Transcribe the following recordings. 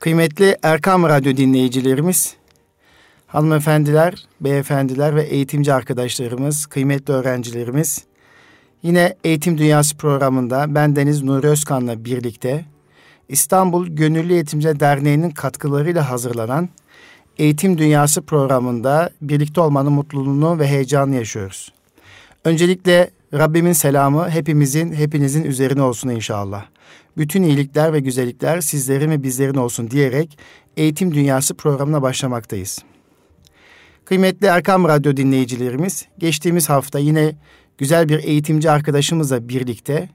Kıymetli Erkam Radyo dinleyicilerimiz, hanımefendiler, beyefendiler ve eğitimci arkadaşlarımız, kıymetli öğrencilerimiz, yine Eğitim Dünyası programında ben Deniz Nuri Özkan'la birlikte İstanbul Gönüllü Eğitimciler Derneği'nin katkılarıyla hazırlanan Eğitim Dünyası programında birlikte olmanın mutluluğunu ve heyecanını yaşıyoruz. Öncelikle Rabbimin selamı hepimizin, hepinizin üzerine olsun inşallah. Bütün iyilikler ve güzellikler sizlerin ve bizlerin olsun diyerek Eğitim Dünyası programına başlamaktayız. Kıymetli Erkam Radyo dinleyicilerimiz, geçtiğimiz hafta yine güzel bir eğitimci arkadaşımızla birlikte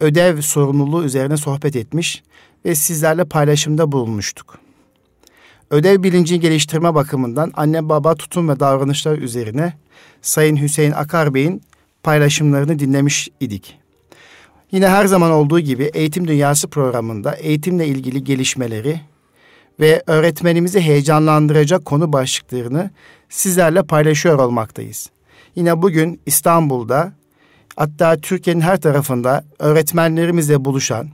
ödev sorumluluğu üzerine sohbet etmiş ve sizlerle paylaşımda bulunmuştuk. Ödev bilincini geliştirme bakımından anne baba tutum ve davranışlar üzerine Sayın Hüseyin Akar Bey'in paylaşımlarını dinlemiş idik. Yine her zaman olduğu gibi Eğitim Dünyası programında eğitimle ilgili gelişmeleri ve öğretmenimizi heyecanlandıracak konu başlıklarını sizlerle paylaşıyor olmaktayız. Yine bugün İstanbul'da hatta Türkiye'nin her tarafında öğretmenlerimizle buluşan,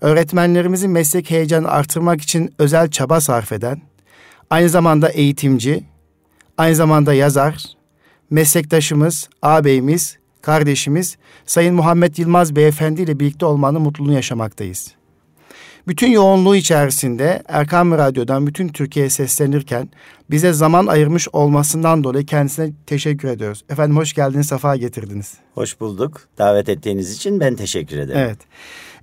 öğretmenlerimizin meslek heyecanı artırmak için özel çaba sarf eden, aynı zamanda eğitimci, aynı zamanda yazar, meslektaşımız, ağabeyimiz, kardeşimiz Sayın Muhammed Yılmaz Beyefendi ile birlikte olmanın mutluluğunu yaşamaktayız. Bütün yoğunluğu içerisinde Erkam Radyo'dan bütün Türkiye'ye seslenirken bize zaman ayırmış olmasından dolayı kendisine teşekkür ediyoruz. Efendim hoş geldiniz, sefa getirdiniz. Hoş bulduk. Davet ettiğiniz için ben teşekkür ederim. Evet.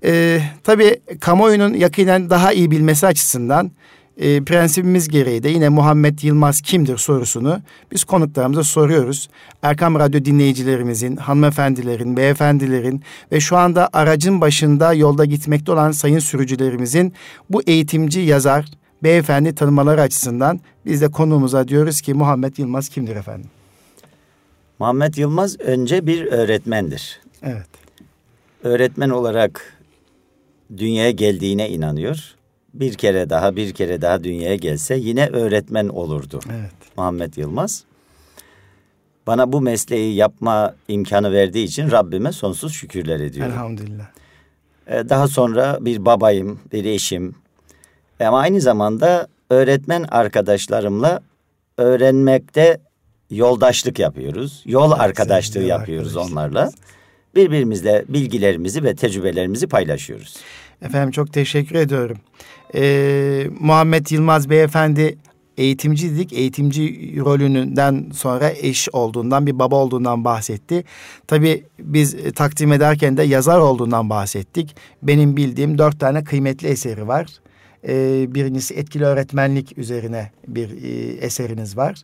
Ee, tabii kamuoyunun yakinen daha iyi bilmesi açısından e, prensibimiz gereği de yine Muhammed Yılmaz kimdir sorusunu biz konuklarımıza soruyoruz. Erkam Radyo dinleyicilerimizin, hanımefendilerin, beyefendilerin ve şu anda aracın başında yolda gitmekte olan sayın sürücülerimizin bu eğitimci yazar, beyefendi tanımaları açısından biz de konuğumuza diyoruz ki Muhammed Yılmaz kimdir efendim? Muhammed Yılmaz önce bir öğretmendir. Evet. Öğretmen olarak dünyaya geldiğine inanıyor bir kere daha bir kere daha dünyaya gelse yine öğretmen olurdu. Evet. Muhammed Yılmaz. Bana bu mesleği yapma imkanı verdiği için Rabbime sonsuz şükürler ediyorum. Elhamdülillah. Ee, daha sonra bir babayım, bir eşim. Ama aynı zamanda öğretmen arkadaşlarımla öğrenmekte yoldaşlık yapıyoruz. Yol arkadaşlığı yol yapıyoruz onlarla. Birbirimizle bilgilerimizi ve tecrübelerimizi paylaşıyoruz. Efendim çok teşekkür ediyorum. Ee, Muhammed Yılmaz Beyefendi eğitimci dedik. Eğitimci rolünden sonra eş olduğundan, bir baba olduğundan bahsetti. Tabii biz takdim ederken de yazar olduğundan bahsettik. Benim bildiğim dört tane kıymetli eseri var. Ee, birincisi etkili öğretmenlik üzerine bir e, eseriniz var.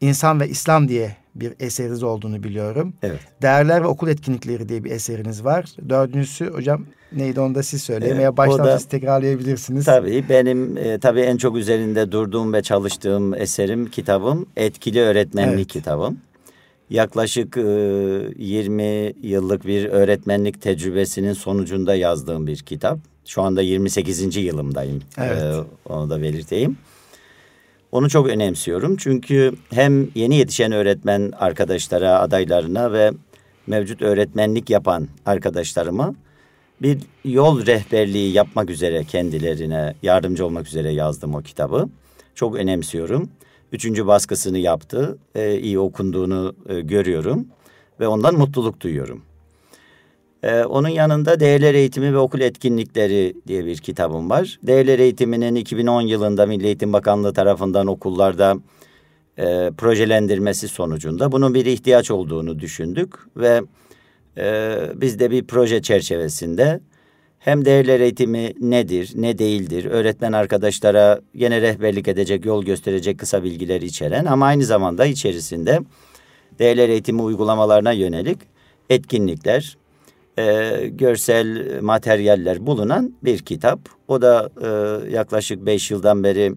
İnsan ve İslam diye bir eseriniz olduğunu biliyorum. Evet. Değerler ve okul etkinlikleri diye bir eseriniz var. Dördüncüsü hocam neydi onu da siz söyleyin veya baştan da, siz tekrarlayabilirsiniz. Tabii benim e, tabii en çok üzerinde durduğum ve çalıştığım eserim kitabım Etkili Öğretmenlik evet. kitabım. Yaklaşık e, 20 yıllık bir öğretmenlik tecrübesinin sonucunda yazdığım bir kitap. Şu anda 28. yılımdayım. Evet. E, onu da belirteyim. Onu çok önemsiyorum çünkü hem yeni yetişen öğretmen arkadaşlara, adaylarına ve mevcut öğretmenlik yapan arkadaşlarıma bir yol rehberliği yapmak üzere kendilerine yardımcı olmak üzere yazdım o kitabı. Çok önemsiyorum. Üçüncü baskısını yaptı. E, iyi okunduğunu e, görüyorum ve ondan mutluluk duyuyorum. E, onun yanında Değerler Eğitimi ve Okul Etkinlikleri diye bir kitabım var. Değerler Eğitimi'nin 2010 yılında Milli Eğitim Bakanlığı tarafından okullarda e, projelendirmesi sonucunda bunun bir ihtiyaç olduğunu düşündük ve e, biz de bir proje çerçevesinde hem değerler eğitimi nedir, ne değildir, öğretmen arkadaşlara yine rehberlik edecek, yol gösterecek kısa bilgiler içeren ama aynı zamanda içerisinde değerler eğitimi uygulamalarına yönelik etkinlikler, e, görsel materyaller bulunan bir kitap. O da e, yaklaşık beş yıldan beri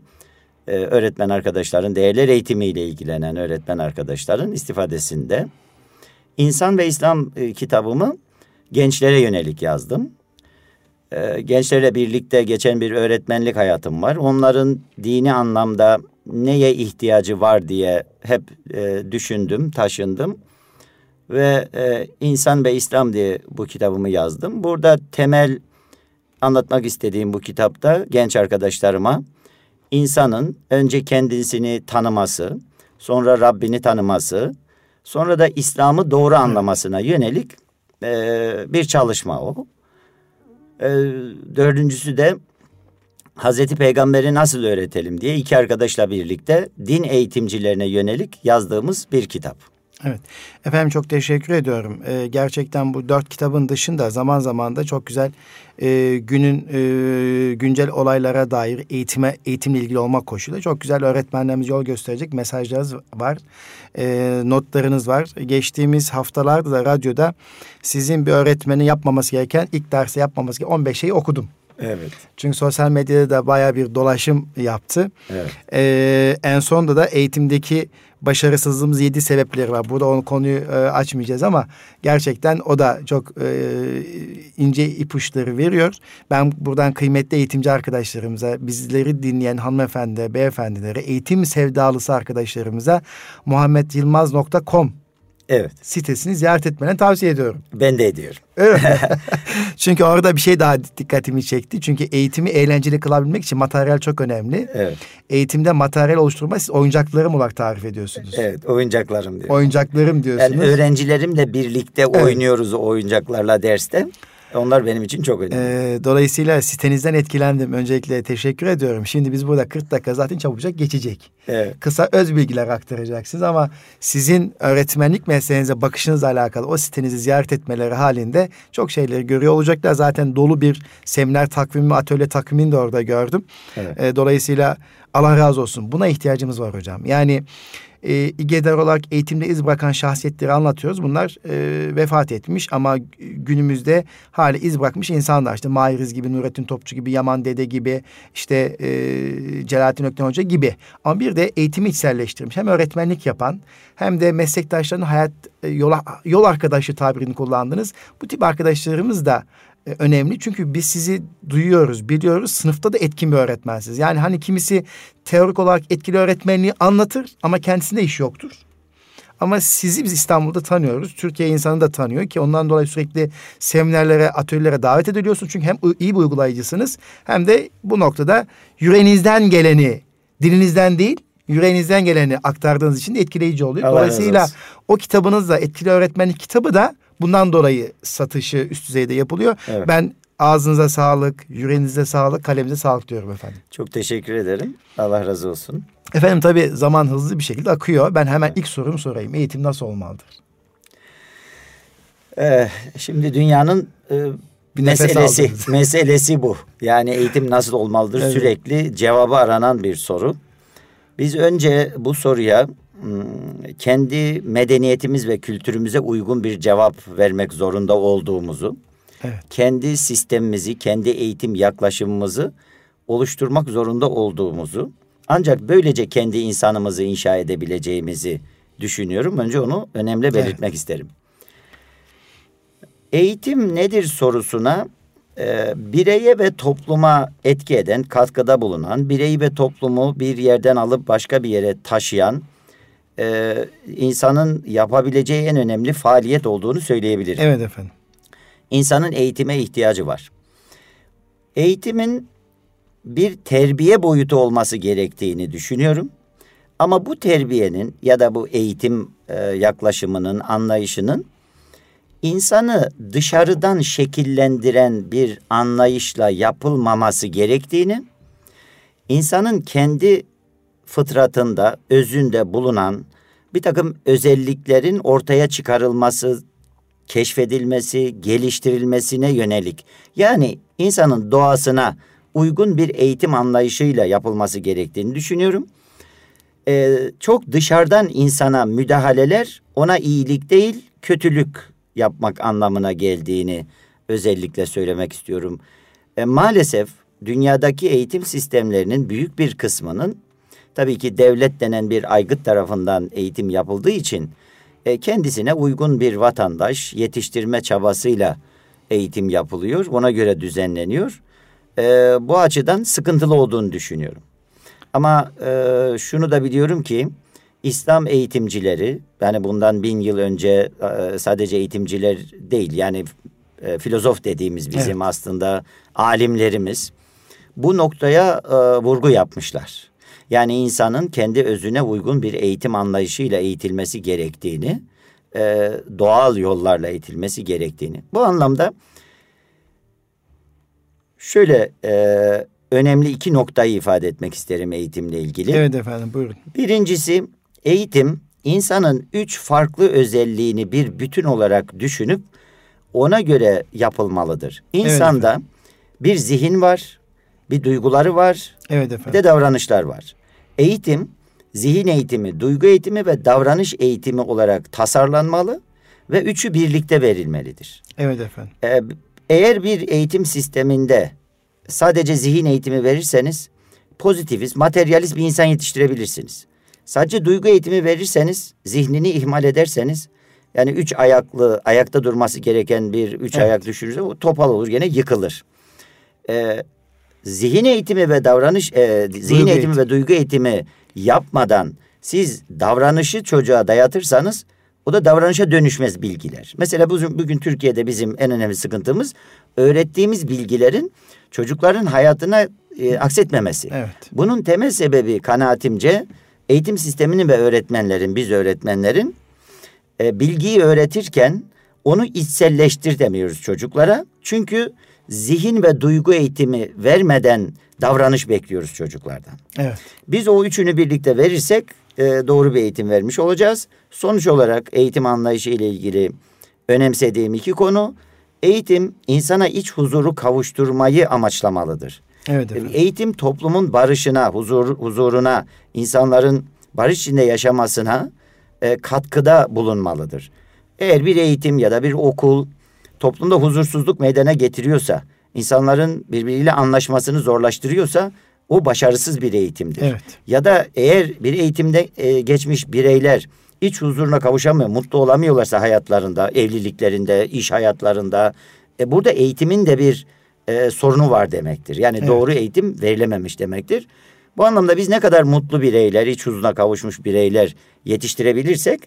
e, öğretmen arkadaşların, değerler eğitimiyle ilgilenen öğretmen arkadaşların istifadesinde. İnsan ve İslam e, kitabımı gençlere yönelik yazdım. E, gençlerle birlikte geçen bir öğretmenlik hayatım var. Onların dini anlamda neye ihtiyacı var diye hep e, düşündüm, taşındım. Ve e, İnsan ve İslam diye bu kitabımı yazdım. Burada temel anlatmak istediğim bu kitapta genç arkadaşlarıma insanın önce kendisini tanıması, sonra Rabbini tanıması, sonra da İslam'ı doğru anlamasına yönelik e, bir çalışma o. E, dördüncüsü de Hazreti Peygamber'i nasıl öğretelim diye iki arkadaşla birlikte din eğitimcilerine yönelik yazdığımız bir kitap. Evet. Efendim çok teşekkür ediyorum. Ee, gerçekten bu dört kitabın dışında zaman zaman da çok güzel e, günün e, güncel olaylara dair eğitime eğitimle ilgili olmak koşuluyla çok güzel öğretmenlerimiz yol gösterecek mesajlarınız var. E, notlarınız var. Geçtiğimiz haftalarda da radyoda sizin bir öğretmenin yapmaması gereken ilk dersi yapmaması gereken 15 şeyi okudum. Evet. Çünkü sosyal medyada da baya bir dolaşım yaptı. Evet. Ee, en sonunda da eğitimdeki başarısızlığımız yedi sebepleri var. Burada onu konuyu e, açmayacağız ama gerçekten o da çok e, ince ipuçları veriyor. Ben buradan kıymetli eğitimci arkadaşlarımıza, bizleri dinleyen hanımefendi, beyefendilere, eğitim sevdalısı arkadaşlarımıza muhammedyılmaz.com Evet. sitesini ziyaret etmeni tavsiye ediyorum. Ben de ediyorum. Evet. Çünkü orada bir şey daha dikkatimi çekti. Çünkü eğitimi eğlenceli kılabilmek için materyal çok önemli. Evet. Eğitimde materyal oluşturmayı siz oyuncaklarım olarak tarif ediyorsunuz. Evet. Oyuncaklarım diyor. Oyuncaklarım diyorsunuz. Yani öğrencilerimle birlikte oynuyoruz o oyuncaklarla derste. Onlar benim için çok önemli. Ee, dolayısıyla sitenizden etkilendim. Öncelikle teşekkür ediyorum. Şimdi biz burada 40 dakika zaten çabucak geçecek. Evet. Kısa öz bilgiler aktaracaksınız ama sizin öğretmenlik mesleğinize bakışınızla alakalı o sitenizi ziyaret etmeleri halinde çok şeyleri görüyor olacaklar. Zaten dolu bir seminer takvimi, atölye takvimini de orada gördüm. Evet. Ee, dolayısıyla Allah razı olsun. Buna ihtiyacımız var hocam. Yani e, İGEDER olarak eğitimde iz bırakan şahsiyetleri anlatıyoruz. Bunlar e, vefat etmiş ama günümüzde hali iz bırakmış insanlar. İşte Mahiriz gibi, Nurettin Topçu gibi, Yaman Dede gibi, işte e, Celalettin Ökten Hoca gibi. Ama bir de eğitimi içselleştirmiş. Hem öğretmenlik yapan hem de meslektaşlarının hayat e, yola, yol arkadaşı tabirini kullandınız. Bu tip arkadaşlarımız da önemli. Çünkü biz sizi duyuyoruz, biliyoruz. Sınıfta da etkin bir öğretmensiniz. Yani hani kimisi teorik olarak etkili öğretmenliği anlatır ama kendisinde iş yoktur. Ama sizi biz İstanbul'da tanıyoruz. Türkiye insanı da tanıyor ki ondan dolayı sürekli seminerlere, atölyelere davet ediliyorsunuz. Çünkü hem iyi bir uygulayıcısınız hem de bu noktada yüreğinizden geleni, dilinizden değil, yüreğinizden geleni aktardığınız için de etkileyici oluyor. Allah Dolayısıyla o kitabınız da etkili öğretmenlik kitabı da bundan dolayı satışı üst düzeyde yapılıyor. Evet. Ben ağzınıza sağlık, yüreğinize sağlık, kalemize sağlık diyorum efendim. Çok teşekkür ederim. Allah razı olsun. Efendim tabii zaman hızlı bir şekilde akıyor. Ben hemen ilk sorumu sorayım. Eğitim nasıl olmalıdır? Ee, şimdi dünyanın e, Bir meselesi meselesi bu. Yani eğitim nasıl olmalıdır Evet. sürekli cevabı aranan bir soru. Biz önce bu soruya kendi medeniyetimiz ve kültürümüze uygun bir cevap vermek zorunda olduğumuzu, Evet. kendi sistemimizi, kendi eğitim yaklaşımımızı oluşturmak zorunda olduğumuzu, ancak böylece kendi insanımızı inşa edebileceğimizi düşünüyorum. Önce onu önemli belirtmek isterim. Eğitim nedir sorusuna e, bireye ve topluma etki eden, katkıda bulunan, bireyi ve toplumu bir yerden alıp başka bir yere taşıyan e, insanın yapabileceği en önemli faaliyet olduğunu söyleyebilirim. Evet efendim. İnsanın eğitime ihtiyacı var. Eğitimin bir terbiye boyutu olması gerektiğini düşünüyorum. Ama bu terbiyenin ya da bu eğitim e, yaklaşımının, anlayışının insanı dışarıdan şekillendiren bir anlayışla yapılmaması gerektiğini, insanın kendi fıtratında, özünde bulunan bir takım özelliklerin ortaya çıkarılması, keşfedilmesi, geliştirilmesine yönelik yani insanın doğasına uygun bir eğitim anlayışıyla yapılması gerektiğini düşünüyorum. Ee, çok dışarıdan insana müdahaleler ona iyilik değil kötülük yapmak anlamına geldiğini özellikle söylemek istiyorum. E, maalesef dünyadaki eğitim sistemlerinin büyük bir kısmının tabii ki devlet denen bir aygıt tarafından eğitim yapıldığı için e, kendisine uygun bir vatandaş yetiştirme çabasıyla eğitim yapılıyor. Buna göre düzenleniyor. E, bu açıdan sıkıntılı olduğunu düşünüyorum. Ama e, şunu da biliyorum ki İslam eğitimcileri yani bundan bin yıl önce e, sadece eğitimciler değil yani e, filozof dediğimiz bizim evet. aslında alimlerimiz bu noktaya e, vurgu yapmışlar. Yani insanın kendi özüne uygun bir eğitim anlayışıyla eğitilmesi gerektiğini, e, doğal yollarla eğitilmesi gerektiğini. Bu anlamda şöyle e, önemli iki noktayı ifade etmek isterim eğitimle ilgili. Evet efendim buyurun. Birincisi eğitim insanın üç farklı özelliğini bir bütün olarak düşünüp ona göre yapılmalıdır. İnsanda evet bir zihin var, bir duyguları var, evet efendim. bir de davranışlar var. Eğitim, zihin eğitimi, duygu eğitimi ve davranış eğitimi olarak tasarlanmalı ve üçü birlikte verilmelidir. Evet efendim. Ee, eğer bir eğitim sisteminde sadece zihin eğitimi verirseniz pozitivist, materyalist bir insan yetiştirebilirsiniz. Sadece duygu eğitimi verirseniz, zihnini ihmal ederseniz yani üç ayaklı, ayakta durması gereken bir üç evet. ayak düşürürse o topal olur gene yıkılır. Ee, zihin eğitimi ve davranış, e, zihin duygu eğitimi eğitim. ve duygu eğitimi yapmadan siz davranışı çocuğa dayatırsanız o da davranışa dönüşmez bilgiler. Mesela bugün, bugün Türkiye'de bizim en önemli sıkıntımız öğrettiğimiz bilgilerin çocukların hayatına e, aksetmemesi. Evet. Bunun temel sebebi kanaatimce eğitim sisteminin ve öğretmenlerin, biz öğretmenlerin e, bilgiyi öğretirken onu içselleştir demiyoruz çocuklara. Çünkü zihin ve duygu eğitimi vermeden davranış bekliyoruz çocuklardan. Evet. Biz o üçünü birlikte verirsek e, doğru bir eğitim vermiş olacağız. Sonuç olarak eğitim anlayışı ile ilgili önemsediğim iki konu eğitim insana iç huzuru kavuşturmayı amaçlamalıdır. Evet efendim. Eğitim toplumun barışına, huzur, huzuruna, insanların barış içinde yaşamasına e, katkıda bulunmalıdır. Eğer bir eğitim ya da bir okul toplumda huzursuzluk meydana getiriyorsa, insanların birbiriyle anlaşmasını zorlaştırıyorsa o başarısız bir eğitimdir. Evet. Ya da eğer bir eğitimde e, geçmiş bireyler iç huzuruna kavuşamıyor, mutlu olamıyorlarsa hayatlarında, evliliklerinde, iş hayatlarında e, burada eğitimin de bir e, sorunu var demektir. Yani evet. doğru eğitim verilememiş demektir. Bu anlamda biz ne kadar mutlu bireyler, iç huzuruna kavuşmuş bireyler yetiştirebilirsek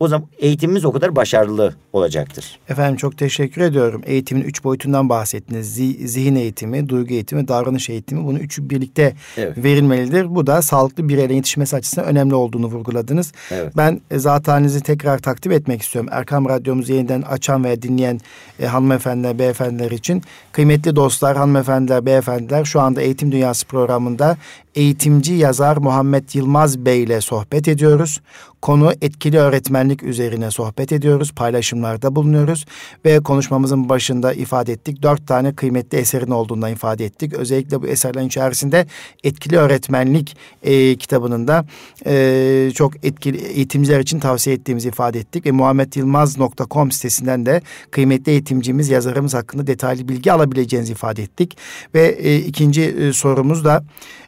o zaman eğitimimiz o kadar başarılı olacaktır. Efendim çok teşekkür ediyorum. Eğitimin üç boyutundan bahsettiniz. Zihin eğitimi, duygu eğitimi, davranış eğitimi. Bunu üçü birlikte evet. verilmelidir. Bu da sağlıklı bireylerin yetişmesi açısından önemli olduğunu vurguladınız. Evet. Ben e, zatenizi tekrar takdim etmek istiyorum. Erkam Radyomuzu yeniden açan ve dinleyen e, hanımefendiler, beyefendiler için. Kıymetli dostlar, hanımefendiler, beyefendiler şu anda Eğitim Dünyası programında eğitimci yazar Muhammed Yılmaz Bey ile sohbet ediyoruz. Konu etkili öğretmenlik üzerine sohbet ediyoruz, paylaşımlarda bulunuyoruz ve konuşmamızın başında ifade ettik. Dört tane kıymetli eserin olduğundan ifade ettik. Özellikle bu eserlerin içerisinde etkili öğretmenlik e, kitabının da e, çok etkili eğitimciler için tavsiye ettiğimizi ifade ettik. Ve muhammedyılmaz.com sitesinden de kıymetli eğitimcimiz, yazarımız hakkında detaylı bilgi alabileceğinizi ifade ettik. Ve e, ikinci e, sorumuz da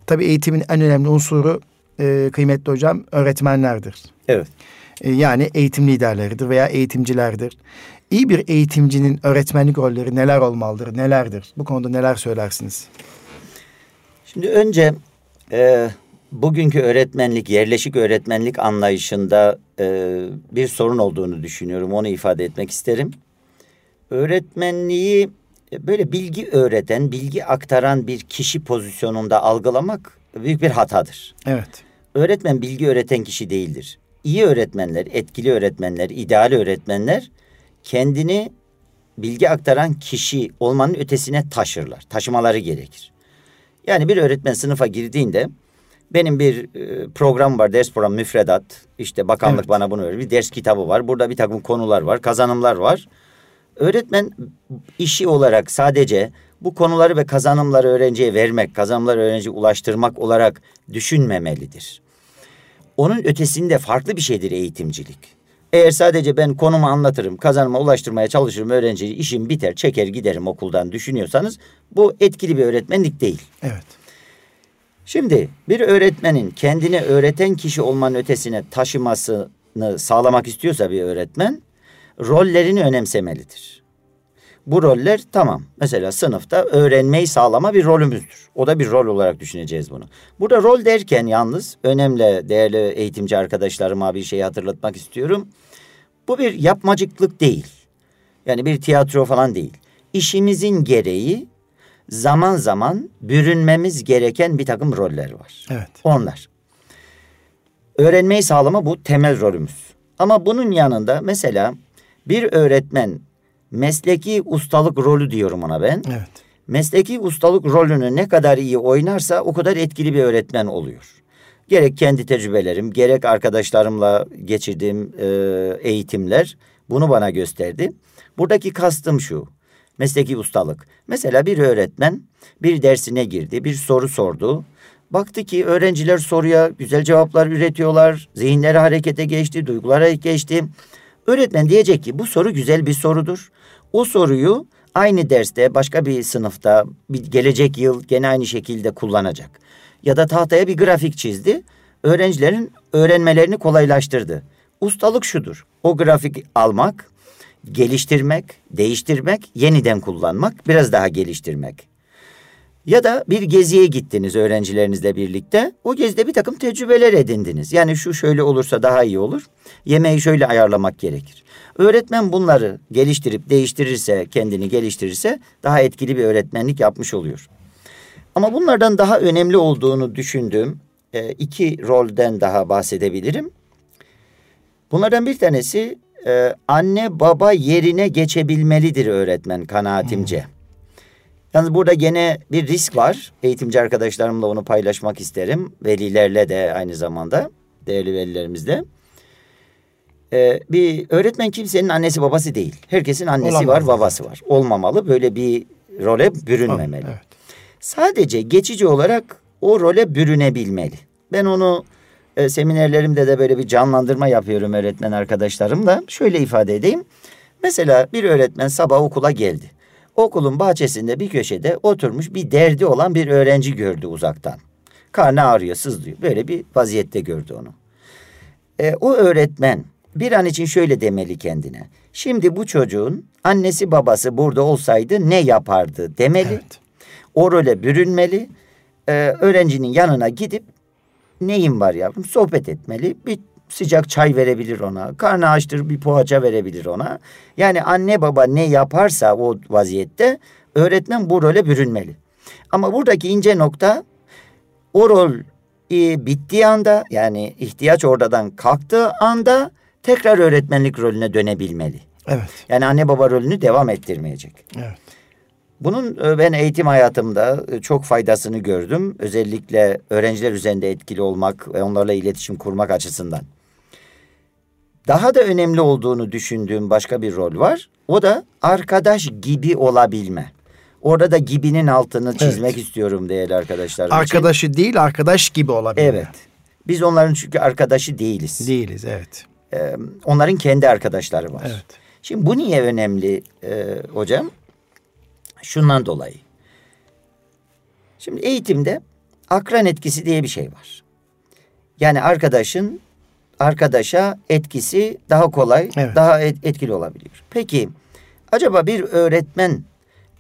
Tabii eğitimin en önemli unsuru e, kıymetli hocam öğretmenlerdir. Evet. E, yani eğitim liderleridir veya eğitimcilerdir. İyi bir eğitimcinin öğretmenlik rolleri neler olmalıdır, nelerdir? Bu konuda neler söylersiniz? Şimdi önce e, bugünkü öğretmenlik, yerleşik öğretmenlik anlayışında e, bir sorun olduğunu düşünüyorum. Onu ifade etmek isterim. Öğretmenliği böyle bilgi öğreten, bilgi aktaran bir kişi pozisyonunda algılamak büyük bir hatadır. Evet. Öğretmen bilgi öğreten kişi değildir. İyi öğretmenler, etkili öğretmenler, ideal öğretmenler kendini bilgi aktaran kişi olmanın ötesine taşırlar. Taşımaları gerekir. Yani bir öğretmen sınıfa girdiğinde benim bir e, program var, ders programı müfredat. İşte bakanlık evet. bana bunu veriyor. Bir ders kitabı var. Burada bir takım konular var, kazanımlar var. Öğretmen işi olarak sadece bu konuları ve kazanımları öğrenciye vermek, kazanımları öğrenciye ulaştırmak olarak düşünmemelidir. Onun ötesinde farklı bir şeydir eğitimcilik. Eğer sadece ben konumu anlatırım, kazanıma ulaştırmaya çalışırım öğrenciyi, işim biter, çeker giderim okuldan düşünüyorsanız bu etkili bir öğretmenlik değil. Evet. Şimdi bir öğretmenin kendini öğreten kişi olmanın ötesine taşımasını sağlamak istiyorsa bir öğretmen rollerini önemsemelidir. Bu roller tamam. Mesela sınıfta öğrenmeyi sağlama bir rolümüzdür. O da bir rol olarak düşüneceğiz bunu. Burada rol derken yalnız önemli değerli eğitimci arkadaşlarıma bir şey hatırlatmak istiyorum. Bu bir yapmacıklık değil. Yani bir tiyatro falan değil. işimizin gereği zaman zaman bürünmemiz gereken bir takım roller var. Evet. Onlar. Öğrenmeyi sağlama bu temel rolümüz. Ama bunun yanında mesela bir öğretmen mesleki ustalık rolü diyorum ona ben. Evet. Mesleki ustalık rolünü ne kadar iyi oynarsa o kadar etkili bir öğretmen oluyor. Gerek kendi tecrübelerim, gerek arkadaşlarımla geçirdiğim e, eğitimler bunu bana gösterdi. Buradaki kastım şu. Mesleki ustalık. Mesela bir öğretmen bir dersine girdi, bir soru sordu. Baktı ki öğrenciler soruya güzel cevaplar üretiyorlar. Zihinleri harekete geçti, duygulara geçti. Öğretmen diyecek ki bu soru güzel bir sorudur. O soruyu aynı derste başka bir sınıfta bir gelecek yıl gene aynı şekilde kullanacak. Ya da tahtaya bir grafik çizdi. Öğrencilerin öğrenmelerini kolaylaştırdı. Ustalık şudur. O grafik almak, geliştirmek, değiştirmek, yeniden kullanmak, biraz daha geliştirmek. Ya da bir geziye gittiniz öğrencilerinizle birlikte. O gezide bir takım tecrübeler edindiniz. Yani şu şöyle olursa daha iyi olur. Yemeği şöyle ayarlamak gerekir. Öğretmen bunları geliştirip değiştirirse, kendini geliştirirse daha etkili bir öğretmenlik yapmış oluyor. Ama bunlardan daha önemli olduğunu düşündüğüm e, iki rolden daha bahsedebilirim. Bunlardan bir tanesi e, anne baba yerine geçebilmelidir öğretmen kanaatimce. Hmm. Yalnız burada gene bir risk var. Eğitimci arkadaşlarımla onu paylaşmak isterim. Velilerle de aynı zamanda. Değerli velilerimizle. Ee, bir öğretmen kimsenin annesi babası değil. Herkesin annesi Olamaz. var, babası var. Olmamalı. Böyle bir role bürünmemeli. Evet. Sadece geçici olarak o role bürünebilmeli. Ben onu e, seminerlerimde de böyle bir canlandırma yapıyorum öğretmen arkadaşlarımla. Şöyle ifade edeyim. Mesela bir öğretmen sabah okula geldi. Okulun bahçesinde bir köşede oturmuş bir derdi olan bir öğrenci gördü uzaktan. Karnı ağrıyor, sızlıyor. Böyle bir vaziyette gördü onu. E, o öğretmen bir an için şöyle demeli kendine. Şimdi bu çocuğun annesi babası burada olsaydı ne yapardı demeli. Evet. O role bürünmeli. E, öğrencinin yanına gidip neyin var yavrum sohbet etmeli. Bir sıcak çay verebilir ona. Karnı açtır bir poğaça verebilir ona. Yani anne baba ne yaparsa o vaziyette öğretmen bu role bürünmeli. Ama buradaki ince nokta o rol e, bittiği anda yani ihtiyaç oradan kalktığı anda tekrar öğretmenlik rolüne dönebilmeli. Evet. Yani anne baba rolünü devam ettirmeyecek. Evet. Bunun e, ben eğitim hayatımda e, çok faydasını gördüm. Özellikle öğrenciler üzerinde etkili olmak ve onlarla iletişim kurmak açısından. Daha da önemli olduğunu düşündüğüm başka bir rol var. O da arkadaş gibi olabilme. Orada da gibinin altını çizmek evet. istiyorum değerli arkadaşlar. Arkadaşı için. değil arkadaş gibi olabilme. Evet. Biz onların çünkü arkadaşı değiliz. Değiliz evet. Ee, onların kendi arkadaşları var. Evet. Şimdi bu niye önemli e, hocam? Şundan dolayı. Şimdi eğitimde akran etkisi diye bir şey var. Yani arkadaşın arkadaşa etkisi daha kolay, evet. daha etkili olabiliyor. Peki acaba bir öğretmen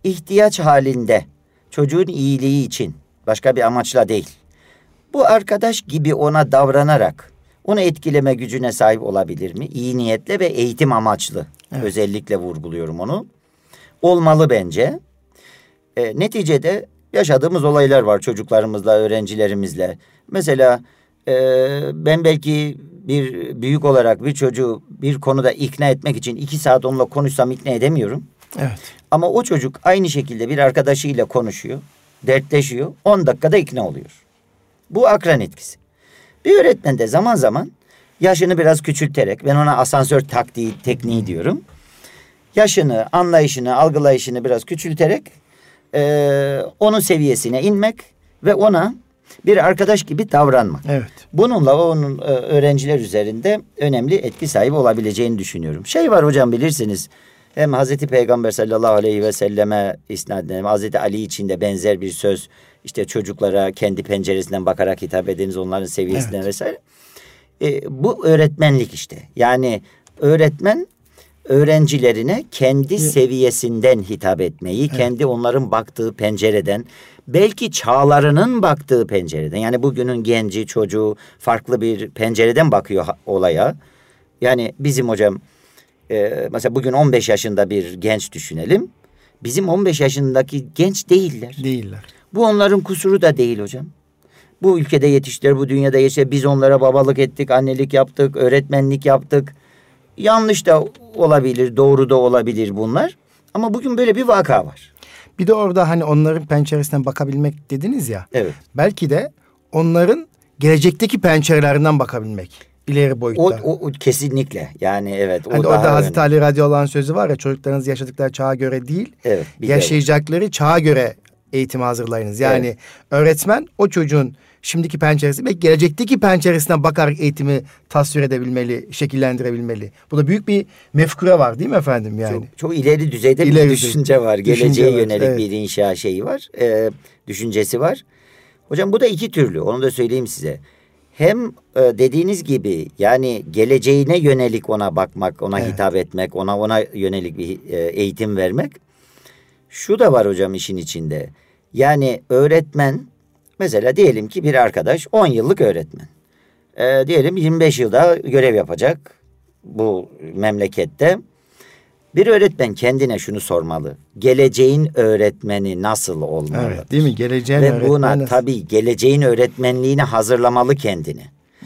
ihtiyaç halinde çocuğun iyiliği için başka bir amaçla değil. Bu arkadaş gibi ona davranarak onu etkileme gücüne sahip olabilir mi? İyi niyetle ve eğitim amaçlı. Evet. Özellikle vurguluyorum onu. Olmalı bence. E, neticede yaşadığımız olaylar var çocuklarımızla, öğrencilerimizle. Mesela e, ben belki bir büyük olarak bir çocuğu bir konuda ikna etmek için iki saat onunla konuşsam ikna edemiyorum. Evet. Ama o çocuk aynı şekilde bir arkadaşıyla konuşuyor, dertleşiyor, on dakikada ikna oluyor. Bu akran etkisi. Bir öğretmen de zaman zaman yaşını biraz küçülterek, ben ona asansör taktiği, tekniği diyorum. Yaşını, anlayışını, algılayışını biraz küçülterek e, onun seviyesine inmek ve ona bir arkadaş gibi davranmak. Evet. Bununla onun e, öğrenciler üzerinde önemli etki sahibi olabileceğini düşünüyorum. Şey var hocam bilirsiniz. Hem Hazreti Peygamber sallallahu aleyhi ve selleme isnaden Hazreti Ali için de benzer bir söz işte çocuklara kendi penceresinden bakarak hitap ediniz onların seviyesinden evet. vesaire. E, bu öğretmenlik işte. Yani öğretmen öğrencilerine kendi seviyesinden hitap etmeyi, evet. kendi onların baktığı pencereden, belki çağlarının baktığı pencereden. Yani bugünün genci, çocuğu farklı bir pencereden bakıyor olaya. Yani bizim hocam e, mesela bugün 15 yaşında bir genç düşünelim. bizim 15 yaşındaki genç değiller. Değiller. Bu onların kusuru da değil hocam. Bu ülkede yetiştiler, bu dünyada yetiştiler. Biz onlara babalık ettik, annelik yaptık, öğretmenlik yaptık. Yanlış da olabilir, doğru da olabilir bunlar. Ama bugün böyle bir vaka var. Bir de orada hani onların penceresinden bakabilmek dediniz ya. Evet. Belki de onların gelecekteki pencerelerinden bakabilmek. ileri boyutta. O, o, o kesinlikle. Yani evet. O hani daha orada Hazreti. Ali Radyo olan sözü var ya çocuklarınız yaşadıkları çağa göre değil, Evet. bir de- yaşayacakları çağa göre eğitime hazırlayınız. Yani öğretmen o çocuğun şimdiki penceresi ve gelecekteki penceresinden bakarak eğitimi tasvir edebilmeli, şekillendirebilmeli. Bu da büyük bir mefkure var değil mi efendim yani? Çok, çok ileri düzeyde İleri bir düşünce var. Geleceğe Düşünce var, yönelik evet. bir inşa şeyi var. e, düşüncesi var. Hocam bu da iki türlü. Onu da söyleyeyim size. Hem e, dediğiniz gibi yani geleceğine yönelik ona bakmak, ona Evet. hitap etmek, ona ona yönelik bir e, eğitim vermek. Şu da var hocam işin içinde. Yani öğretmen mesela diyelim ki bir arkadaş 10 yıllık öğretmen. E, diyelim 25 yılda görev yapacak bu memlekette. Bir öğretmen kendine şunu sormalı. Geleceğin öğretmeni nasıl olmalı? Evet, değil mi? Geleceğin Ve öğretmeni buna nasıl- tabii geleceğin öğretmenliğine hazırlamalı kendini.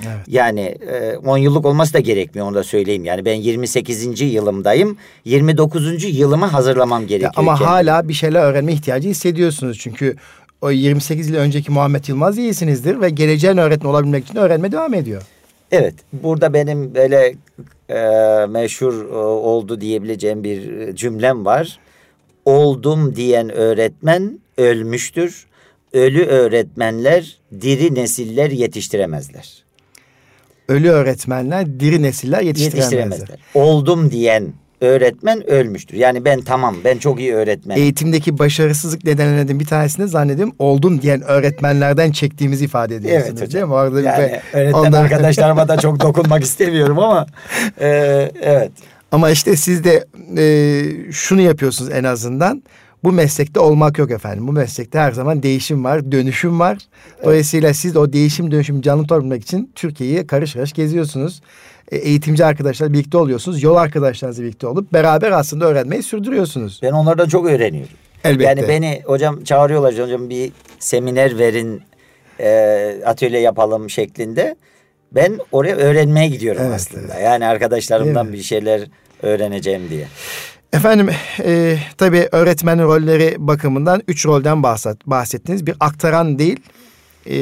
Evet. Yani e, 10 yıllık olması da gerekmiyor onu da söyleyeyim. Yani ben 28. yılımdayım. 29. yılımı hazırlamam Ya gerekiyor. ama kendime. hala bir şeyler öğrenme ihtiyacı hissediyorsunuz. Çünkü o 28 yıl önceki Muhammed Yılmaz iyisinizdir ve geleceğin öğretmen olabilmek için öğrenme devam ediyor. Evet, burada benim böyle e, meşhur e, oldu diyebileceğim bir cümlem var. Oldum diyen öğretmen ölmüştür. Ölü öğretmenler diri nesiller yetiştiremezler. Ölü öğretmenler diri nesiller yetiştiremezler. Yetiştiremezler. Oldum diyen öğretmen ölmüştür. Yani ben tamam, ben çok iyi öğretmenim. Eğitimdeki başarısızlık nedenlerinin bir tanesini zannediyorum oldum diyen öğretmenlerden çektiğimizi ifade ediyorsunuz. Evet hocam. Değil mi? Orada bir yani de- öğretmen ondan- arkadaşlarıma da çok dokunmak istemiyorum ama e, evet. Ama işte siz de e, şunu yapıyorsunuz en azından. Bu meslekte olmak yok efendim. Bu meslekte her zaman değişim var, dönüşüm var. Dolayısıyla siz de o değişim dönüşüm canlı tutabilmek için Türkiye'yi karış karış geziyorsunuz. E, eğitimci arkadaşlar birlikte oluyorsunuz. Yol arkadaşlarınızla birlikte olup beraber aslında öğrenmeyi sürdürüyorsunuz. Ben onlardan çok öğreniyorum. Elbette. Yani beni hocam çağırıyorlar hocam bir seminer verin e, atölye yapalım şeklinde. Ben oraya öğrenmeye gidiyorum Evet, aslında. Yani arkadaşlarımdan bir şeyler öğreneceğim diye. Efendim e, tabii öğretmenin rolleri bakımından üç rolden bahset, bahsettiniz. Bir aktaran değil, e,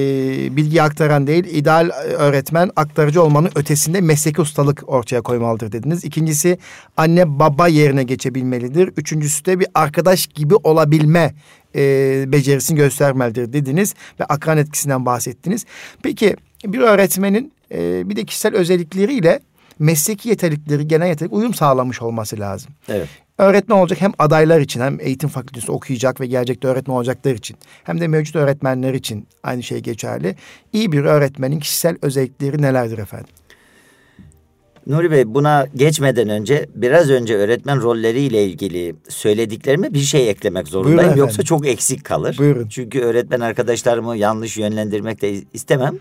bilgi aktaran değil, ideal öğretmen aktarıcı olmanın ötesinde mesleki ustalık ortaya koymalıdır dediniz. İkincisi anne baba yerine geçebilmelidir. Üçüncüsü de bir arkadaş gibi olabilme e, becerisini göstermelidir dediniz ve akran etkisinden bahsettiniz. Peki bir öğretmenin e, bir de kişisel özellikleriyle mesleki yetenekleri, genel yetenek uyum sağlamış olması lazım. Evet. Öğretmen olacak hem adaylar için hem eğitim fakültesi okuyacak ve gelecekte öğretmen olacaklar için hem de mevcut öğretmenler için aynı şey geçerli. İyi bir öğretmenin kişisel özellikleri nelerdir efendim? Nuri Bey buna geçmeden önce biraz önce öğretmen rolleriyle ilgili söylediklerime bir şey eklemek zorundayım. Buyurun Yoksa çok eksik kalır. Buyurun. Çünkü öğretmen arkadaşlarımı yanlış yönlendirmek de istemem.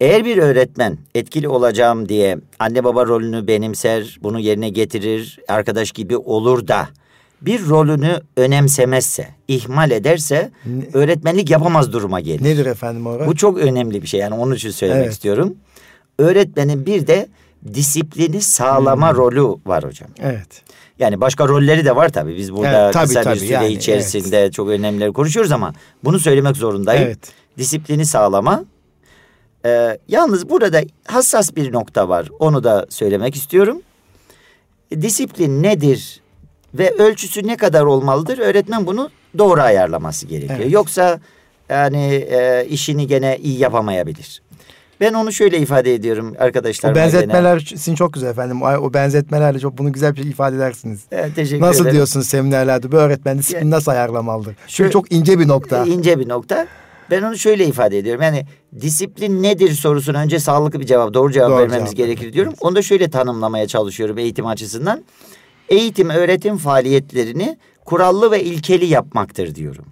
Eğer bir öğretmen etkili olacağım diye anne baba rolünü benimser, bunu yerine getirir, arkadaş gibi olur da bir rolünü önemsemezse, ihmal ederse Ne- öğretmenlik yapamaz duruma gelir. Nedir efendim o rol? Bu çok önemli bir şey yani onun için söylemek Evet. istiyorum. Öğretmenin bir de disiplini sağlama Hmm. rolü var hocam. Evet. Yani başka rolleri de var tabii. Biz burada Evet, tabii, kısa tabii. bir süre Yani, içerisinde çok önemlileri konuşuyoruz ama bunu söylemek zorundayım. Evet. Disiplini sağlama. Ee, yalnız burada hassas bir nokta var. Onu da söylemek istiyorum. Disiplin nedir ve ölçüsü ne kadar olmalıdır? Öğretmen bunu doğru ayarlaması gerekiyor. Evet. Yoksa yani e, işini gene iyi yapamayabilir. Ben onu şöyle ifade ediyorum O arkadaşlarıma. gene. benzetmeler sizin çok güzel efendim. O, benzetmelerle çok bunu güzel bir şey ifade edersiniz. Evet, teşekkür Nasıl ederim. diyorsunuz seminerlerde bu öğretmen disiplini Ya- nasıl ayarlamalıdır? Çünkü çok ince bir nokta. İnce bir nokta. Ben onu şöyle ifade ediyorum. Yani disiplin nedir sorusuna önce sağlıklı bir cevap, doğru cevap Doğru vermemiz cevap gerekir diyorum. Onu da şöyle tanımlamaya çalışıyorum eğitim açısından. Eğitim, öğretim faaliyetlerini kurallı ve ilkeli yapmaktır diyorum.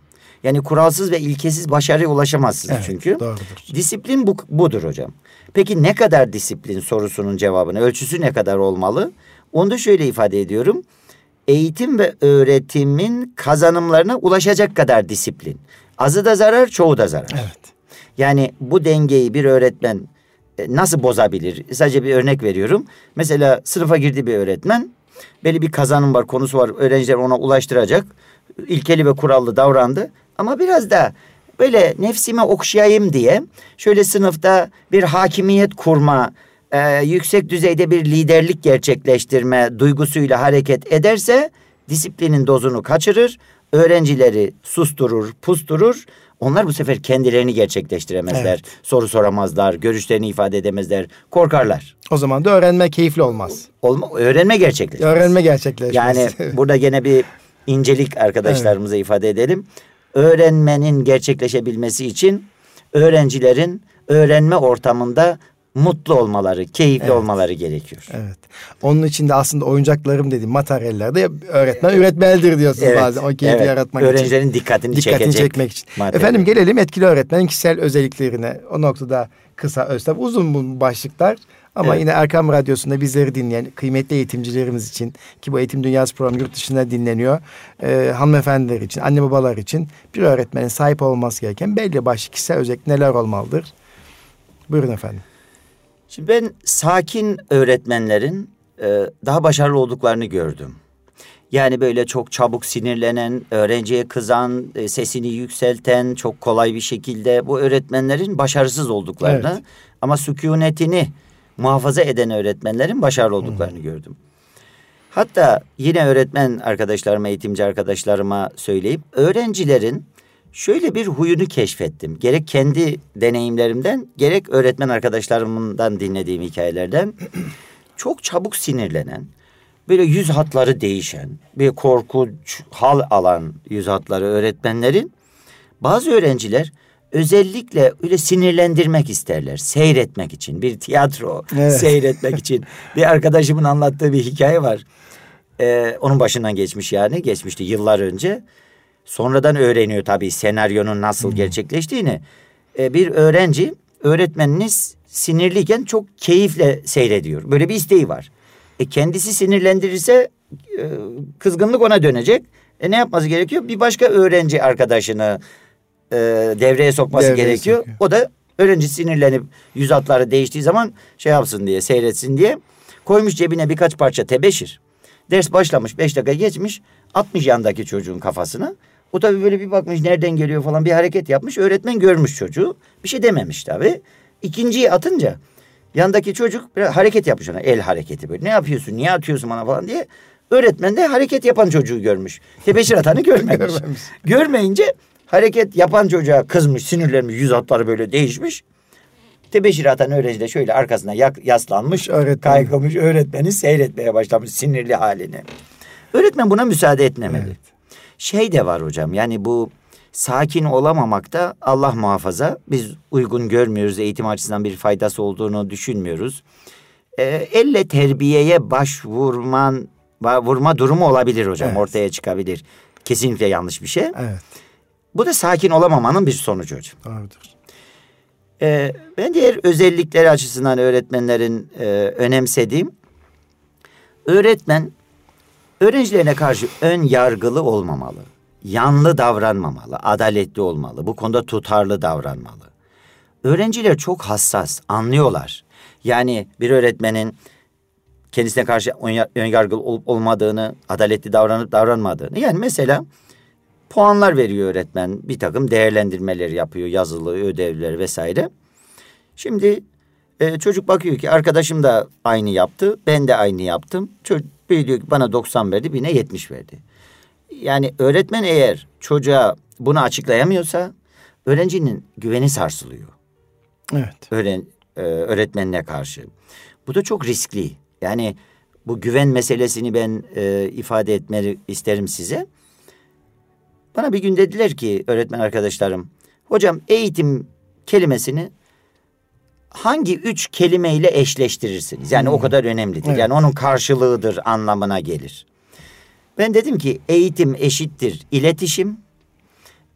Yani kuralsız ve ilkesiz başarıya ulaşamazsınız Evet, çünkü. doğrudur. Disiplin bu, budur hocam. Peki ne kadar disiplin sorusunun cevabını, ölçüsü ne kadar olmalı? Onu da şöyle ifade ediyorum. eğitim ve öğretimin kazanımlarına ulaşacak kadar disiplin. Azı da zarar, çoğu da zarar. Evet. Yani bu dengeyi bir öğretmen e, nasıl bozabilir? Sadece bir örnek veriyorum. Mesela sınıfa girdi bir öğretmen. Belli bir kazanım var, konusu var. Öğrenciler ona ulaştıracak. İlkeli ve kurallı davrandı. Ama biraz da böyle nefsime okşayayım diye şöyle sınıfta bir hakimiyet kurma, e, yüksek düzeyde bir liderlik gerçekleştirme duygusuyla hareket ederse disiplinin dozunu kaçırır, öğrencileri susturur, pusturur. Onlar bu sefer kendilerini gerçekleştiremezler. Evet. Soru soramazlar, görüşlerini ifade edemezler, korkarlar. O zaman da öğrenme keyifli olmaz. Olma, öğrenme gerçekleşmez. Öğrenme gerçekleşmez. Yani burada gene bir incelik arkadaşlarımıza ifade edelim. Öğrenmenin gerçekleşebilmesi için öğrencilerin öğrenme ortamında mutlu olmaları, keyifli Evet. olmaları gerekiyor. Evet. Onun için de aslında oyuncaklarım dediğim materyallerde öğretmen üretmelidir diyorsunuz Evet, bazen. O keyfi evet. yaratmak için. Öğrencilerin dikkatini, Dikkatini çekecek çekmek için. maddeler. Efendim gelelim etkili öğretmenin kişisel özelliklerine. O noktada kısa öz tabii uzun bu başlıklar. Ama Evet. yine Erkam Radyosu'nda bizleri dinleyen kıymetli eğitimcilerimiz için ki bu Eğitim Dünyası programı yurt dışında dinleniyor. Ee, hanımefendiler için, anne babalar için bir öğretmenin sahip olması gereken belli başlı kişisel özellik neler olmalıdır? Buyurun efendim. Şimdi ben sakin öğretmenlerin e, daha başarılı olduklarını gördüm. Yani böyle çok çabuk sinirlenen, öğrenciye kızan, e, sesini yükselten, çok kolay bir şekilde bu öğretmenlerin başarısız olduklarını Evet. ama sükunetini muhafaza eden öğretmenlerin başarılı olduklarını gördüm. Hatta yine öğretmen arkadaşlarıma, eğitimci arkadaşlarıma söyleyip öğrencilerin şöyle bir huyunu keşfettim. Gerek kendi deneyimlerimden, gerek öğretmen arkadaşlarımdan dinlediğim hikayelerden çok çabuk sinirlenen, böyle yüz hatları değişen, bir korkunç hal alan yüz hatları öğretmenlerin bazı öğrenciler özellikle öyle sinirlendirmek isterler. Seyretmek için bir tiyatro Evet. seyretmek için. Bir arkadaşımın anlattığı bir hikaye var. Ee, onun başından geçmiş yani geçmişti yıllar önce. Sonradan öğreniyor tabii senaryonun nasıl gerçekleştiğini. Ee, bir öğrenci öğretmeniniz sinirliyken çok keyifle seyrediyor. Böyle bir isteği var. E kendisi sinirlendirirse e, kızgınlık ona dönecek. E ne yapması gerekiyor? Bir başka öğrenci arkadaşını e, devreye sokması Devreye gerekiyor. sokuyor. O da öğrenci sinirlenip yüz hatları değiştiği zaman şey yapsın diye seyretsin diye koymuş cebine birkaç parça tebeşir. Ders başlamış beş dakika geçmiş atmış yandaki çocuğun kafasına. O tabii böyle bir bakmış nereden geliyor falan bir hareket yapmış. Öğretmen görmüş çocuğu. Bir şey dememiş tabii. İkinciyi atınca yandaki çocuk biraz hareket yapmış ona. El hareketi böyle. Ne yapıyorsun? Niye atıyorsun bana falan diye. Öğretmen de hareket yapan çocuğu görmüş. Tebeşir atanı görmemiş. Görmemiş. Görmeyince hareket yapan çocuğa kızmış, sinirlenmiş, yüz hatları böyle değişmiş. Tebeşir atan öğrenci de şöyle arkasına yak- yaslanmış, Öğretmen. kaykılmış, öğretmeni seyretmeye başlamış sinirli halini. Öğretmen buna müsaade etmemeli. Evet. Şey de var hocam yani bu sakin olamamakta Allah muhafaza biz uygun görmüyoruz eğitim açısından bir faydası olduğunu düşünmüyoruz. Ee, elle terbiyeye başvurman vurma durumu olabilir hocam Evet. ortaya çıkabilir. Kesinlikle yanlış bir şey. Evet. Bu da sakin olamamanın bir sonucu hocam. Doğrudur. Ee, ben diğer özellikleri açısından öğretmenlerin e, önemsediğim öğretmen öğrencilerine karşı ön yargılı olmamalı. Yanlı davranmamalı, adaletli olmalı. Bu konuda tutarlı davranmalı. Öğrenciler çok hassas, anlıyorlar. Yani bir öğretmenin kendisine karşı ön yargılı olup olmadığını, adaletli davranıp davranmadığını. Yani mesela puanlar veriyor öğretmen. Bir takım değerlendirmeler yapıyor, yazılı, ödevler vesaire. Şimdi e, çocuk bakıyor ki arkadaşım da aynı yaptı, ben de aynı yaptım. Çocuk biri diyor ki bana 90 verdi, birine 70 verdi. Yani öğretmen eğer çocuğa bunu açıklayamıyorsa öğrencinin güveni sarsılıyor Evet. öğren, e, öğretmenine karşı. Bu da çok riskli. Yani bu güven meselesini ben e, ifade etmeni isterim size. Bana bir gün dediler ki öğretmen arkadaşlarım, hocam eğitim kelimesini hangi üç kelimeyle eşleştirirsiniz? Yani o kadar önemlidir. Evet. Yani onun karşılığıdır anlamına gelir. Ben dedim ki eğitim eşittir iletişim,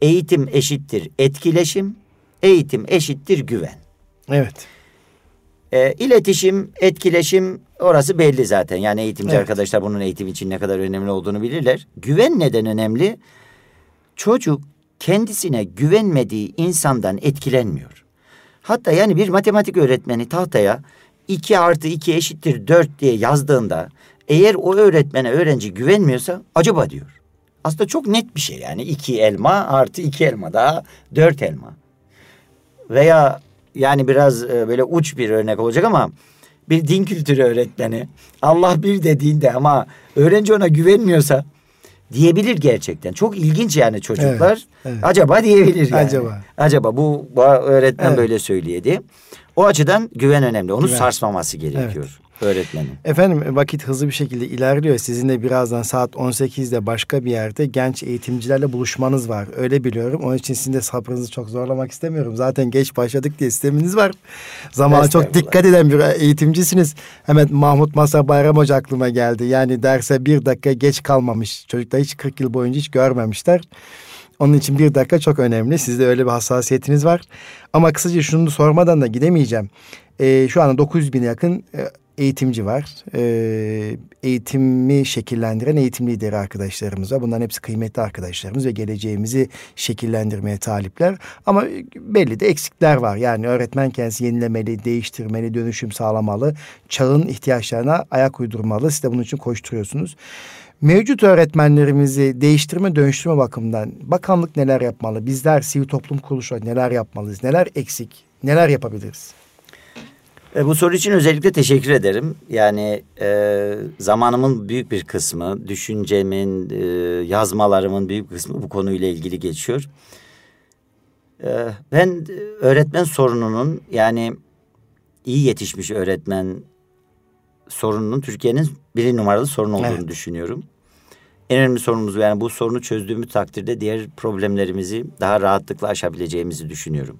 eğitim eşittir etkileşim, eğitim eşittir güven. Evet. E, iletişim, etkileşim orası belli zaten. Yani eğitimci Evet. arkadaşlar bunun eğitim için ne kadar önemli olduğunu bilirler. Güven neden önemli? Çocuk kendisine güvenmediği insandan etkilenmiyor. Hatta yani bir matematik öğretmeni tahtaya 2 artı 2 eşittir 4 diye yazdığında eğer o öğretmene öğrenci güvenmiyorsa acaba diyor. Aslında çok net bir şey yani 2 elma artı 2 elma daha 4 elma. Veya yani biraz e, böyle uç bir örnek olacak ama bir din kültürü öğretmeni Allah bir dediğinde ama öğrenci ona güvenmiyorsa diyebilir gerçekten. Çok ilginç yani çocuklar. Evet, evet. Acaba diyebilir yani. Acaba. Acaba bu, öğretmen Evet. böyle söyleyedi. O açıdan güven önemli. Onu Güven. sarsmaması gerekiyor öğretmenin. Efendim vakit hızlı bir şekilde ilerliyor. Sizinle birazdan saat 18'de başka bir yerde genç eğitimcilerle buluşmanız var. Öyle biliyorum. Onun için sizin de sabrınızı çok zorlamak istemiyorum. Zaten geç başladık diye sisteminiz var. Zamana çok dikkat eden bir eğitimcisiniz. Hemen Mahmut Masa Bayram Hoca aklıma geldi. Yani derse bir dakika geç kalmamış. Çocuklar hiç 40 yıl boyunca hiç görmemişler. Onun için bir dakika çok önemli. Sizde öyle bir hassasiyetiniz var. Ama kısaca şunu sormadan da gidemeyeceğim. Ee, şu anda 900 bine yakın e, eğitimci var. Ee, eğitimi şekillendiren eğitim lideri arkadaşlarımız var. Bunların hepsi kıymetli arkadaşlarımız ve geleceğimizi şekillendirmeye talipler. Ama belli de eksikler var. Yani öğretmen kendisi yenilemeli, değiştirmeli, dönüşüm sağlamalı. Çağın ihtiyaçlarına ayak uydurmalı. Siz de bunun için koşturuyorsunuz. Mevcut öğretmenlerimizi değiştirme dönüştürme bakımından bakanlık neler yapmalı? Bizler sivil toplum kuruluşları neler yapmalıyız? Neler eksik? Neler yapabiliriz? E, bu soru için özellikle teşekkür ederim. Yani e, zamanımın büyük bir kısmı, düşüncemin, e, yazmalarımın büyük kısmı bu konuyla ilgili geçiyor. E, ben öğretmen sorununun yani iyi yetişmiş öğretmen sorununun Türkiye'nin bir numaralı sorun olduğunu Evet. düşünüyorum. En önemli sorunumuz yani bu sorunu çözdüğümüz takdirde diğer problemlerimizi daha rahatlıkla aşabileceğimizi düşünüyorum.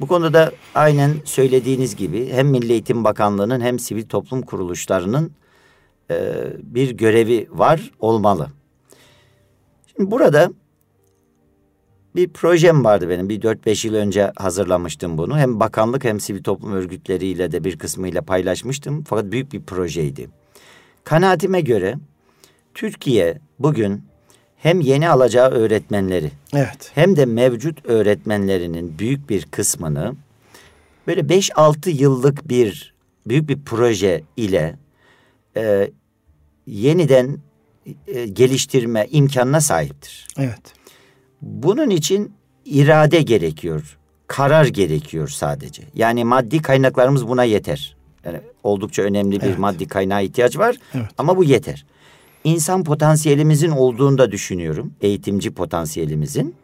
Bu konuda da aynen söylediğiniz gibi hem Milli Eğitim Bakanlığı'nın hem sivil toplum kuruluşlarının e, bir görevi var, olmalı. Şimdi burada bir projem vardı benim. Bir 4-5 yıl önce hazırlamıştım bunu. Hem bakanlık hem sivil toplum örgütleriyle de bir kısmıyla paylaşmıştım. Fakat büyük bir projeydi. Kanaatime göre Türkiye bugün hem yeni alacağı öğretmenleri Evet. hem de mevcut öğretmenlerinin büyük bir kısmını böyle 5-6 yıllık bir büyük bir proje ile e, yeniden e, geliştirme imkanına sahiptir. Evet. Bunun için irade gerekiyor, karar gerekiyor sadece. Yani maddi kaynaklarımız buna yeter. Yani oldukça önemli bir Evet. maddi kaynağa ihtiyaç var Evet. ama bu yeter. İnsan potansiyelimizin olduğunu da düşünüyorum. Eğitimci potansiyelimizin.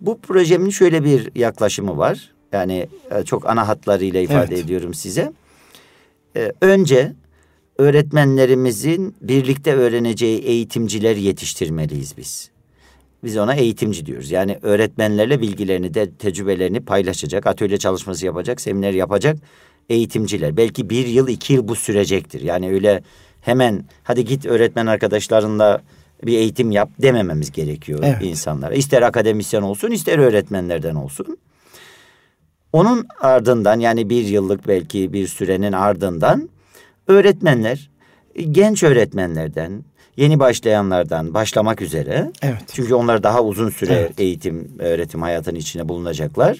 Bu projemin şöyle bir yaklaşımı var. Yani e, çok ana hatlarıyla ifade Evet. ediyorum size. E, Önce öğretmenlerimizin birlikte öğreneceği eğitimciler yetiştirmeliyiz biz. Biz ona eğitimci diyoruz. Yani öğretmenlerle bilgilerini de tecrübelerini paylaşacak, atölye çalışması yapacak, seminer yapacak eğitimciler. Belki bir yıl, iki yıl bu sürecektir. Yani öyle hemen hadi git öğretmen arkadaşlarınla bir eğitim yap demememiz gerekiyor Evet. insanlara. İster akademisyen olsun, ister öğretmenlerden olsun. Onun ardından yani bir yıllık belki bir sürenin ardından öğretmenler genç öğretmenlerden yeni başlayanlardan başlamak üzere Evet. çünkü onlar daha uzun süre Evet. eğitim öğretim hayatının içine bulunacaklar.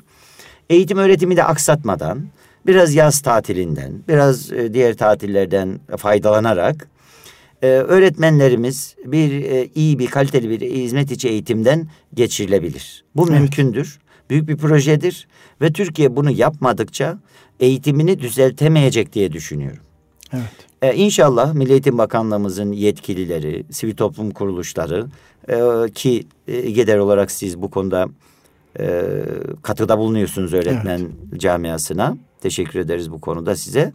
Eğitim öğretimi de aksatmadan biraz yaz tatilinden biraz e, diğer tatillerden faydalanarak e, öğretmenlerimiz bir e, iyi bir kaliteli bir hizmet içi eğitimden geçirilebilir. Bu Evet. mümkündür. Büyük bir projedir ve Türkiye bunu yapmadıkça eğitimini düzeltemeyecek diye düşünüyorum. Evet. Ee, inşallah Milli Eğitim Bakanlığımızın yetkilileri, sivil toplum kuruluşları e, ki e, GEDER olarak siz bu konuda e, katıda bulunuyorsunuz öğretmen camiasına. Teşekkür ederiz bu konuda size.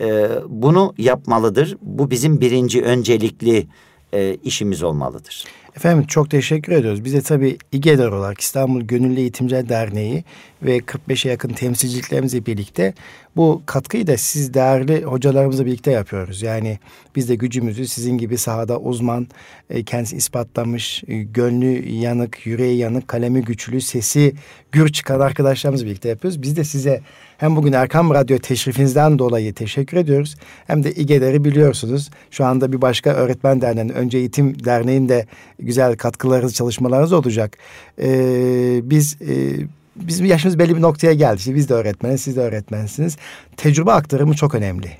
E, bunu yapmalıdır. Bu bizim birinci öncelikli e, işimiz olmalıdır. Efendim çok teşekkür ediyoruz. Biz de tabii İGEDER olarak İstanbul Gönüllü Eğitimciler Derneği ve 45'e yakın temsilciliklerimizle birlikte bu katkıyı da siz değerli hocalarımızla birlikte yapıyoruz. Yani biz de gücümüzü sizin gibi sahada uzman, e, kendisi ispatlamış, e, gönlü yanık, yüreği yanık, kalemi güçlü, sesi gür çıkan arkadaşlarımızla birlikte yapıyoruz. Biz de size hem bugün Erkam Radyo teşrifinizden dolayı teşekkür ediyoruz. Hem de İGEDER'i biliyorsunuz. Şu anda bir başka öğretmen derneğinin, Önce Eğitim Derneği'nde güzel katkılarınız, çalışmalarınız olacak. Ee, biz e, bizim yaşımız belli bir noktaya geldi. İşte biz de öğretmeniz, siz de öğretmensiniz. Tecrübe aktarımı çok önemli.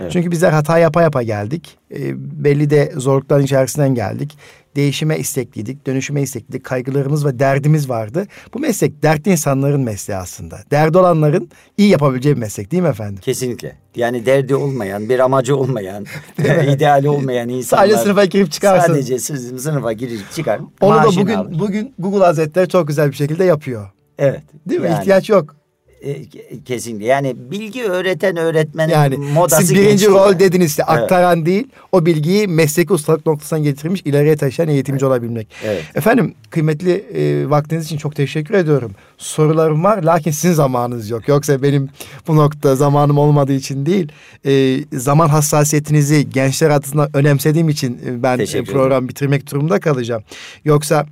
Evet. Çünkü bizler hata yapa yapa geldik. E, belli de zorlukların içerisinden geldik. Değişime istekliydik, dönüşüme istekliydik. Kaygılarımız ve derdimiz vardı. Bu meslek dertli insanların mesleği aslında. Derdi olanların iyi yapabileceği bir meslek değil mi efendim? Kesinlikle. Yani derdi olmayan, bir amacı olmayan, ideali olmayan insanlar. Sadece sınıfa girip çıkarsın. Sadece sınıfa girip çıkar. Onu da bugün, alır. bugün Google Hazretleri çok güzel bir şekilde yapıyor. Evet. Değil mi? Yani, İhtiyaç yok. E, kesinlikle. Yani bilgi öğreten öğretmenin yani, modası siz birinci geçiyor. rol dediniz işte aktaran evet. değil o bilgiyi mesleki ustalık noktasına getirmiş ileriye taşıyan eğitimci evet. olabilmek. Evet. Efendim kıymetli e, vaktiniz için çok teşekkür ediyorum. Sorularım var lakin sizin zamanınız yok. Yoksa benim bu nokta zamanım olmadığı için değil e, zaman hassasiyetinizi gençler adına önemsediğim için e, ben e, program bitirmek durumunda kalacağım. Yoksa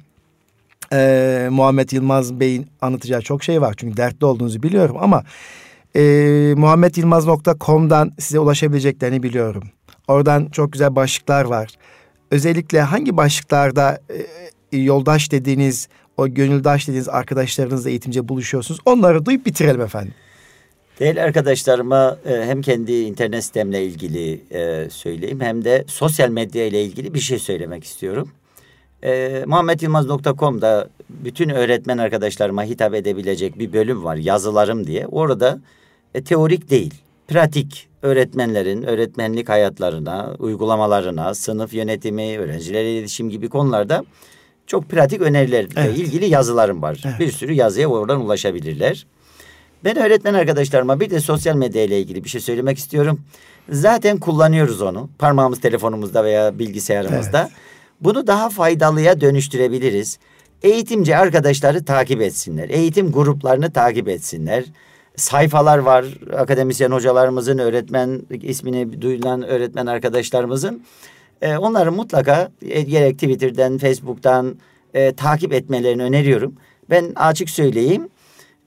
e, Muhammed Yılmaz Bey'in anlatacağı çok şey var. Çünkü dertli olduğunuzu biliyorum ama e, muhammedyılmaz.com'dan size ulaşabileceklerini biliyorum. Oradan çok güzel başlıklar var. Özellikle hangi başlıklarda e, yoldaş dediğiniz, o gönüldaş dediğiniz arkadaşlarınızla eğitimce buluşuyorsunuz? Onları duyup bitirelim efendim. Değerli arkadaşlarıma e, hem kendi internet sitemle ilgili e, söyleyeyim hem de sosyal medya ile ilgili bir şey söylemek istiyorum. E, muhammedyılmaz.com'da bütün öğretmen arkadaşlarıma hitap edebilecek bir bölüm var yazılarım diye. Orada e, teorik değil, pratik öğretmenlerin öğretmenlik hayatlarına, uygulamalarına, sınıf yönetimi, öğrencilerle iletişim gibi konularda çok pratik önerilerle evet. ilgili yazılarım var. Evet. Bir sürü yazıya oradan ulaşabilirler. Ben öğretmen arkadaşlarıma bir de sosyal medya ile ilgili bir şey söylemek istiyorum. Zaten kullanıyoruz onu. Parmağımız telefonumuzda veya bilgisayarımızda. Evet. Bunu daha faydalıya dönüştürebiliriz. Eğitimci arkadaşları takip etsinler. Eğitim gruplarını takip etsinler. Sayfalar var. Akademisyen hocalarımızın, öğretmen ismini duyulan öğretmen arkadaşlarımızın. E, onları mutlaka e, gerek Twitter'dan, Facebook'tan e, takip etmelerini öneriyorum. Ben açık söyleyeyim.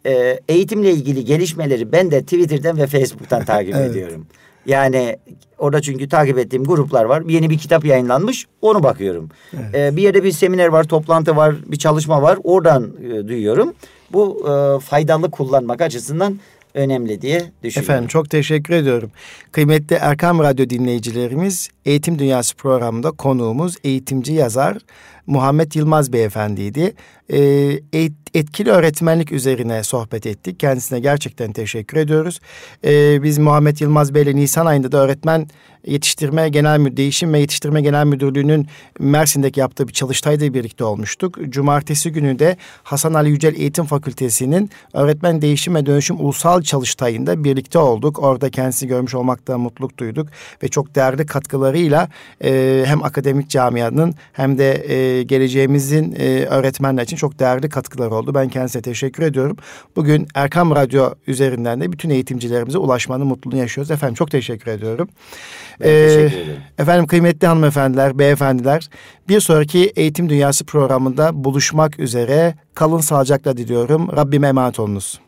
E, eğitimle ilgili gelişmeleri ben de Twitter'dan ve Facebook'tan takip evet. ediyorum. Yani orada çünkü takip ettiğim gruplar var. Yeni bir kitap yayınlanmış onu bakıyorum. Evet. Ee, bir yerde bir seminer var, toplantı var, bir çalışma var. Oradan e, duyuyorum. Bu e, faydalı kullanmak açısından önemli diye düşünüyorum. Efendim çok teşekkür ediyorum. Kıymetli Erkam Radyo dinleyicilerimiz Eğitim Dünyası programında konuğumuz eğitimci yazar Muhammed Yılmaz Beyefendiydi. Ee, etkili öğretmenlik üzerine sohbet ettik. Kendisine gerçekten teşekkür ediyoruz. Ee, biz Muhammed Yılmaz Bey ile Nisan ayında da öğretmen yetiştirme genel müdür değişim ve yetiştirme genel müdürlüğünün Mersin'deki yaptığı bir çalıştayda birlikte olmuştuk. Cumartesi günü de Hasan Ali Yücel Eğitim Fakültesi'nin öğretmen değişim ve dönüşüm ulusal çalıştayında birlikte olduk. Orada kendisi görmüş olmakta mutluluk duyduk ve çok değerli katkılarıyla e, hem akademik camianın hem de e, geleceğimizin e, öğretmenler için çok değerli katkıları oldu. Ben kendisine teşekkür ediyorum. Bugün Erkam Radyo üzerinden de bütün eğitimcilerimize ulaşmanın mutluluğunu yaşıyoruz. Efendim çok teşekkür ediyorum. Ben ee, teşekkür ederim. Efendim kıymetli hanımefendiler, beyefendiler bir sonraki Eğitim Dünyası programında buluşmak üzere kalın sağlıcakla diliyorum. Rabbime emanet olunuz.